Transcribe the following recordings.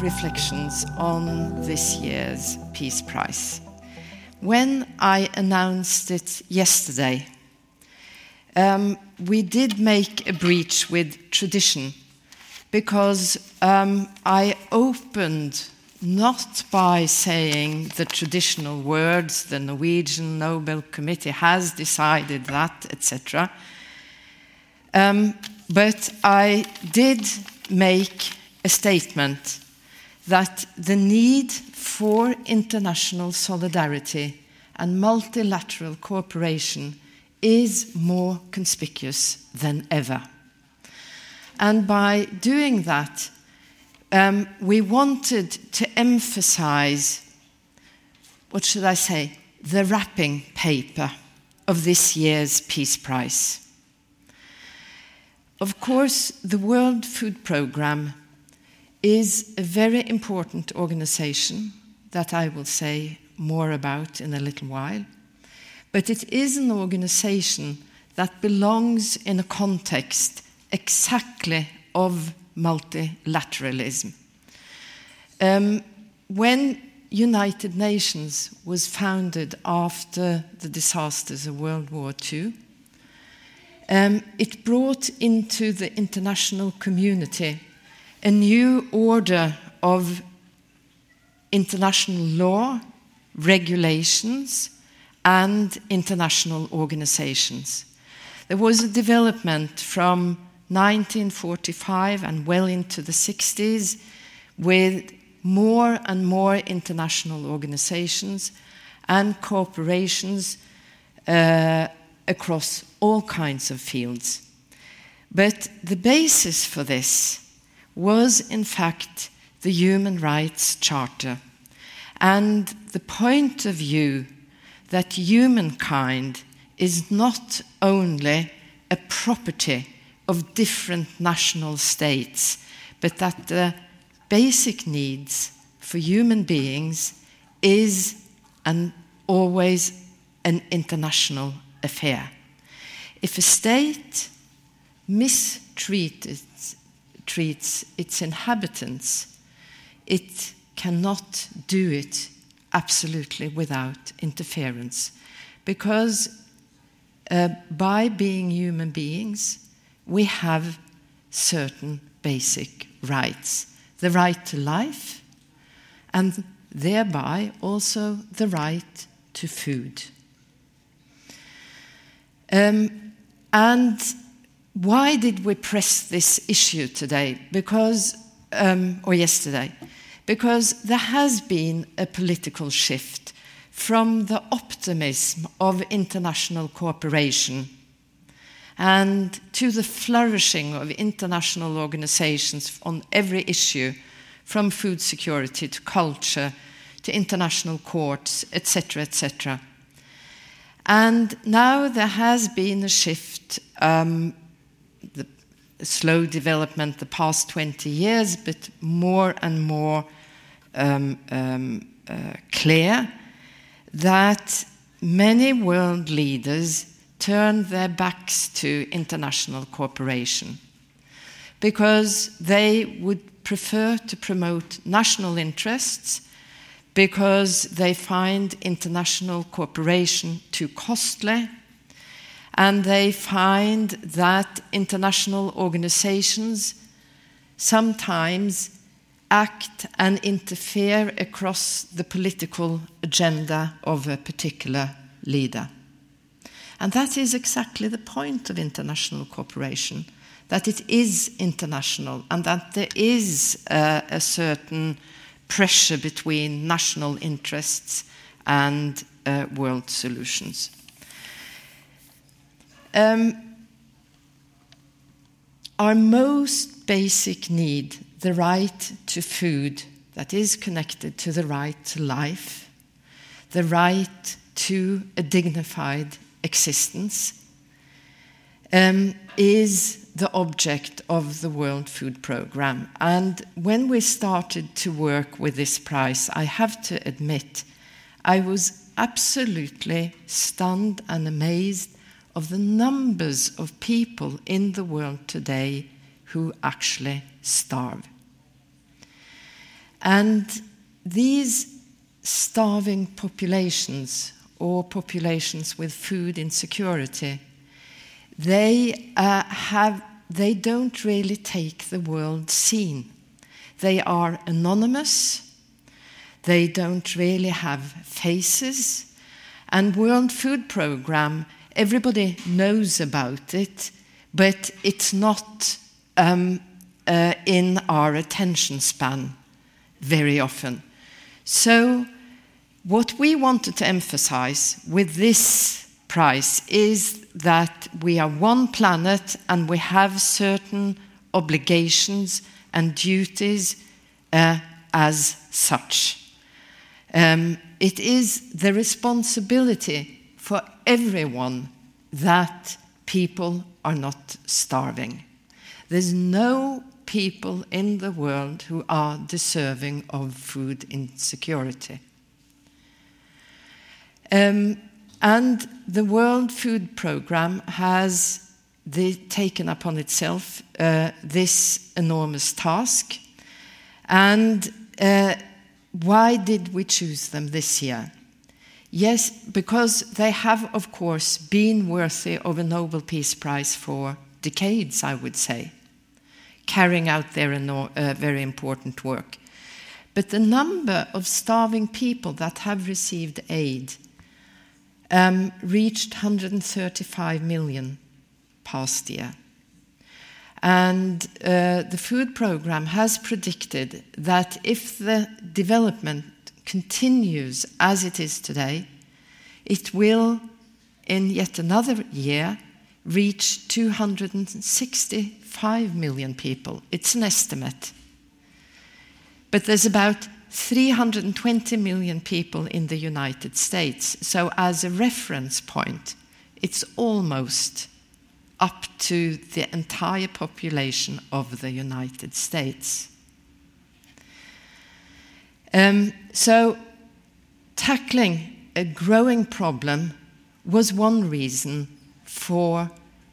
reflections on this year's Peace Prize. When I announced it yesterday, um, we did make a breach with tradition because um, I opened not by saying the traditional words, the Norwegian Nobel Committee has decided that, etc. Um, but I did make a statement that the need for international solidarity and multilateral cooperation is more conspicuous than ever. And by doing that, um, we wanted to emphasize, what should I say, the wrapping paper of this year's Peace Prize. Of course, the World Food Programme is a very important organization that I will say more about in a little while. But it is an organization that belongs in a context exactly of multilateralism. Um, when United Nations was founded after the disasters of World War II, um, it brought into the international community a new order of international law, regulations, and international organizations. There was a development from 1945 and well into the 60s with more and more international organizations and corporations uh, across all kinds of fields. But the basis for this was, in fact, the Human Rights Charter and the point of view that humankind is not only a property of different national states, but that the basic needs for human beings is and always an international affair. If a state mistreats treats its inhabitants, it cannot do it absolutely without interference. Because uh, by being human beings, we have certain basic rights the right to life, and thereby also the right to food. Um, and why did we press this issue today? Because, um, or yesterday? Because there has been a political shift from the optimism of international cooperation and to the flourishing of international organizations on every issue, from food security to culture to international courts, etc., etc. And now there has been a shift, um, the slow development the past 20 years, but more and more um, um, uh, clear that many world leaders turn their backs to international cooperation because they would prefer to promote national interests because they find international cooperation too costly and they find that international organizations sometimes act and interfere across the political agenda of a particular leader. And that is exactly the point of international cooperation that it is international and that there is a certain pressure between national interests and uh, world solutions. Um, our most basic need, the right to food, that is connected to the right to life, the right to a dignified existence um, is the object of the World Food Programme. And when we started to work with this prize, I have to admit, I was absolutely stunned and amazed of the numbers of people in the world today who actually starve. And these starving populations or populations with food insecurity, they uh, have they don't really take the world scene. They are anonymous. They don't really have faces. And World Food Programme, everybody knows about it, but it's not um, uh, in our attention span very often. So, what we wanted to emphasize with this prize is that we are one planet and we have certain obligations and duties uh, as such. Um, it is the responsibility everyone that people are not starving. There's no people in the world who are deserving of food insecurity. Um, and the World Food Programme has the, taken upon itself uh, this enormous task. And uh, why did we choose them this year? Yes, because they have, of course, been worthy of a Nobel Peace Prize for decades, I would say, carrying out their uh, very important work. But the number of starving people that have received aid um, reached 135 million past year. And uh, the food program has predicted that if the development continues as it is today, it will, in yet another year, reach 265 million people. It's an estimate. But there's about 320 million people in the United States. So, as a reference point, it's almost up to the entire population of the United States. Um, so, tackling a growing problem was one reason for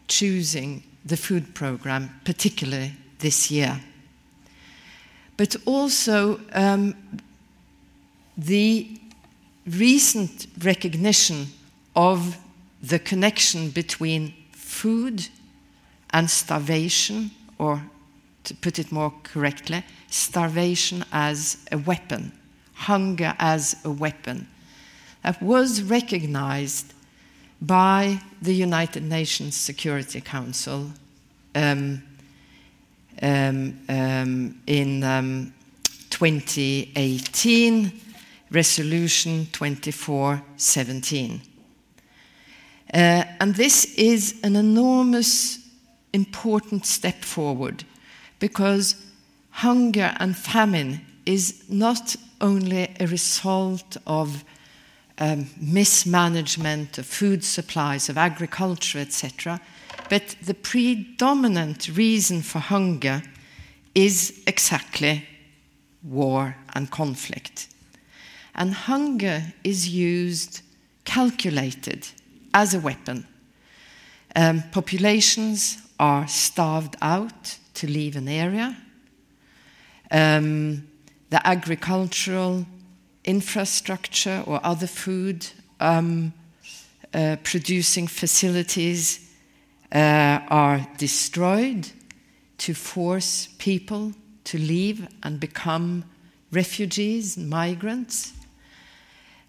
choosing the food program, particularly this year. But also um, the recent recognition of the connection between food and starvation, or to put it more correctly, starvation as a weapon, hunger as a weapon, that was recognized by the United Nations Security Council um, um, um, in um, 2018, Resolution 2417. Uh, and this is an enormous, important step forward because hunger and famine is not only a result of um, mismanagement of food supplies, of agriculture, etc., but the predominant reason for hunger is exactly war and conflict. And hunger is used, calculated as a weapon. Um, populations are starved out to leave an area. Um, the agricultural infrastructure or other food um, uh, producing facilities uh, are destroyed to force people to leave and become refugees, migrants.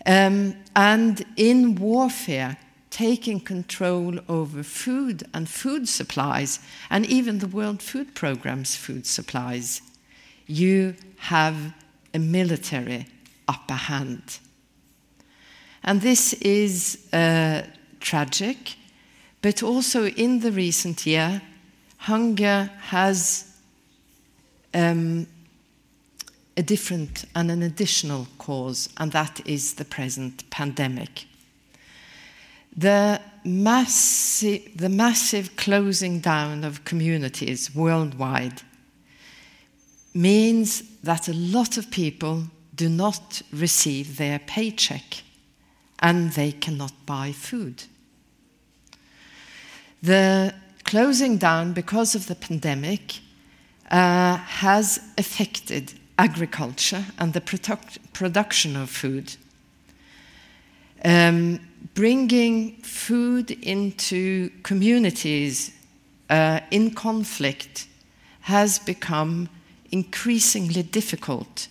Um, and in warfare, taking control over food and food supplies, and even the World Food Programme's food supplies, you have a military upper hand. And this is uh, tragic but also in the recent year, hunger has um, a different and an additional cause, and that is the present pandemic. The massive, the massive closing down of communities worldwide means that a lot of people do not receive their paycheck and they cannot buy food. The closing down because of the pandemic uh, has affected agriculture and the product production of food. Um, bringing food into communities uh, in conflict has become increasingly difficult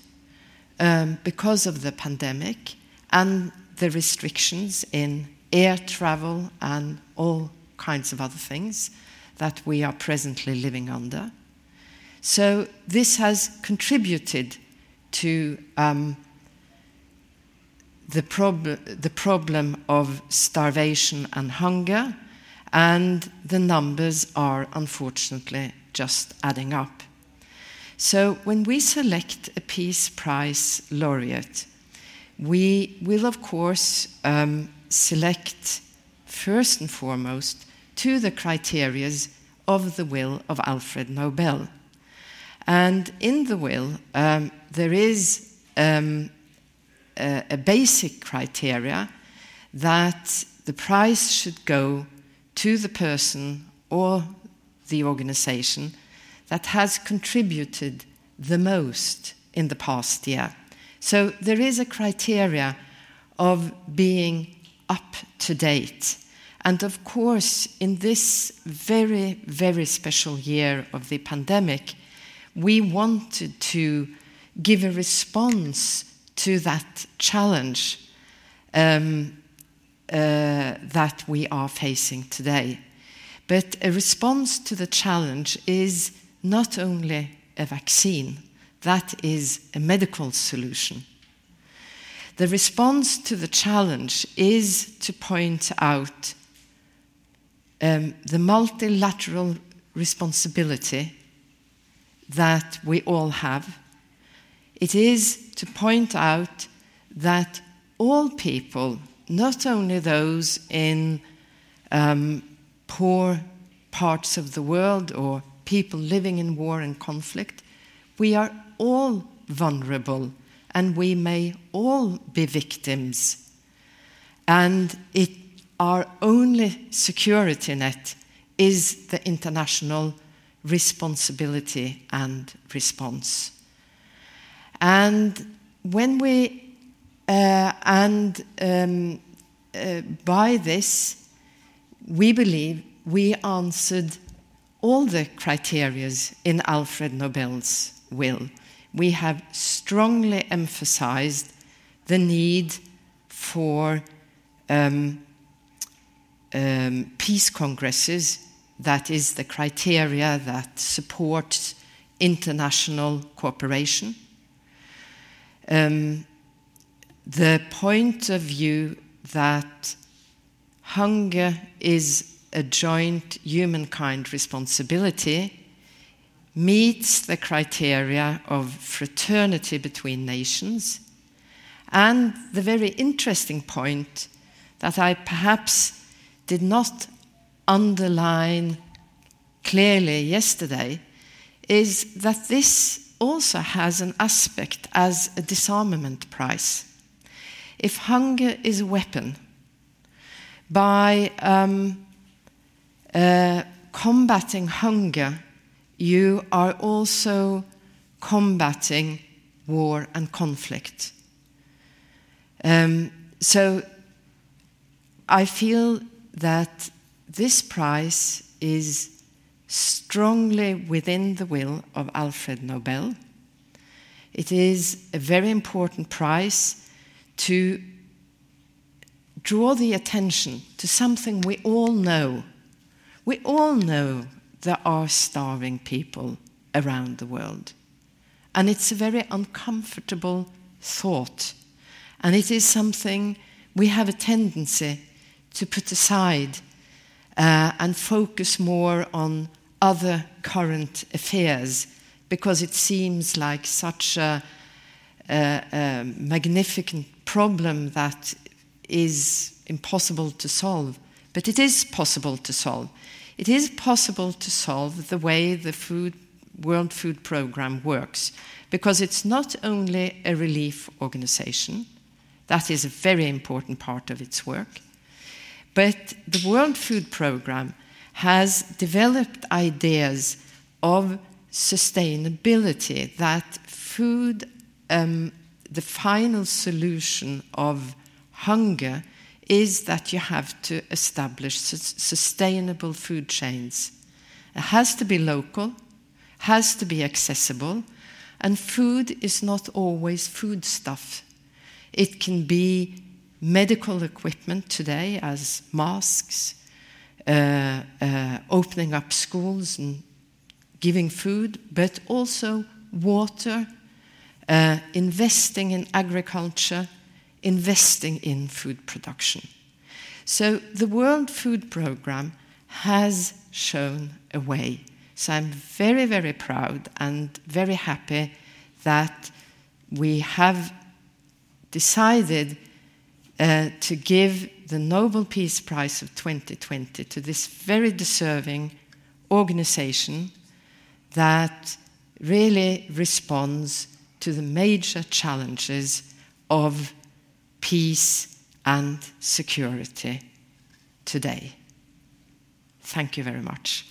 um, because of the pandemic and the restrictions in air travel and all kinds of other things that we are presently living under. So, this has contributed to um, the, prob the problem of starvation and hunger, and the numbers are unfortunately just adding up. So, when we select a Peace Prize laureate, we will, of course, um, select first and foremost to the criteria of the will of Alfred Nobel. And in the will, um, there is um, a, a basic criteria that the prize should go to the person or the organization that has contributed the most in the past year. So there is a criteria of being up to date. And of course, in this very, very special year of the pandemic, we wanted to give a response to that challenge um, uh, that we are facing today. But a response to the challenge is not only a vaccine, that is a medical solution. The response to the challenge is to point out um, the multilateral responsibility that we all have. It is to point out that all people, not only those in um, poor parts of the world or people living in war and conflict, we are all vulnerable and we may all be victims. And it, our only security net is the international responsibility and response. And when we, uh, and um, uh, by this, we believe we answered all the criteria in Alfred Nobel's will. We have strongly emphasized the need for um, um, peace congresses, that is the criteria that supports international cooperation. Um, the point of view that hunger is a joint humankind responsibility meets the criteria of fraternity between nations, and the very interesting point that I perhaps did not underline clearly yesterday is that this also has an aspect as a disarmament prize. If hunger is a weapon, by um, uh, combating hunger, you are also combating war and conflict. Um, so I feel that this prize is strongly within the will of Alfred Nobel. It is a very important prize to draw the attention to something we all know we all know there are starving people around the world. And it's a very uncomfortable thought. And it is something we have a tendency to put aside uh, and focus more on other current affairs because it seems like such a, a, a magnificent problem that is impossible to solve. But it is possible to solve. It is possible to solve the way the food, World Food Programme works, because it's not only a relief organization, that is a very important part of its work, but the World Food Programme has developed ideas of sustainability, that food, um, the final solution of hunger is that you have to establish sustainable food chains. It has to be local, has to be accessible, and food is not always food stuff. It can be medical equipment today, as masks, uh, uh, opening up schools and giving food, but also water, uh, investing in agriculture, investing in food production. So the World Food Programme has shown a way. So I'm very, very proud and very happy that we have decided uh, to give the Nobel Peace Prize of 2020 to this very deserving organization that really responds to the major challenges of peace and security today. Thank you very much.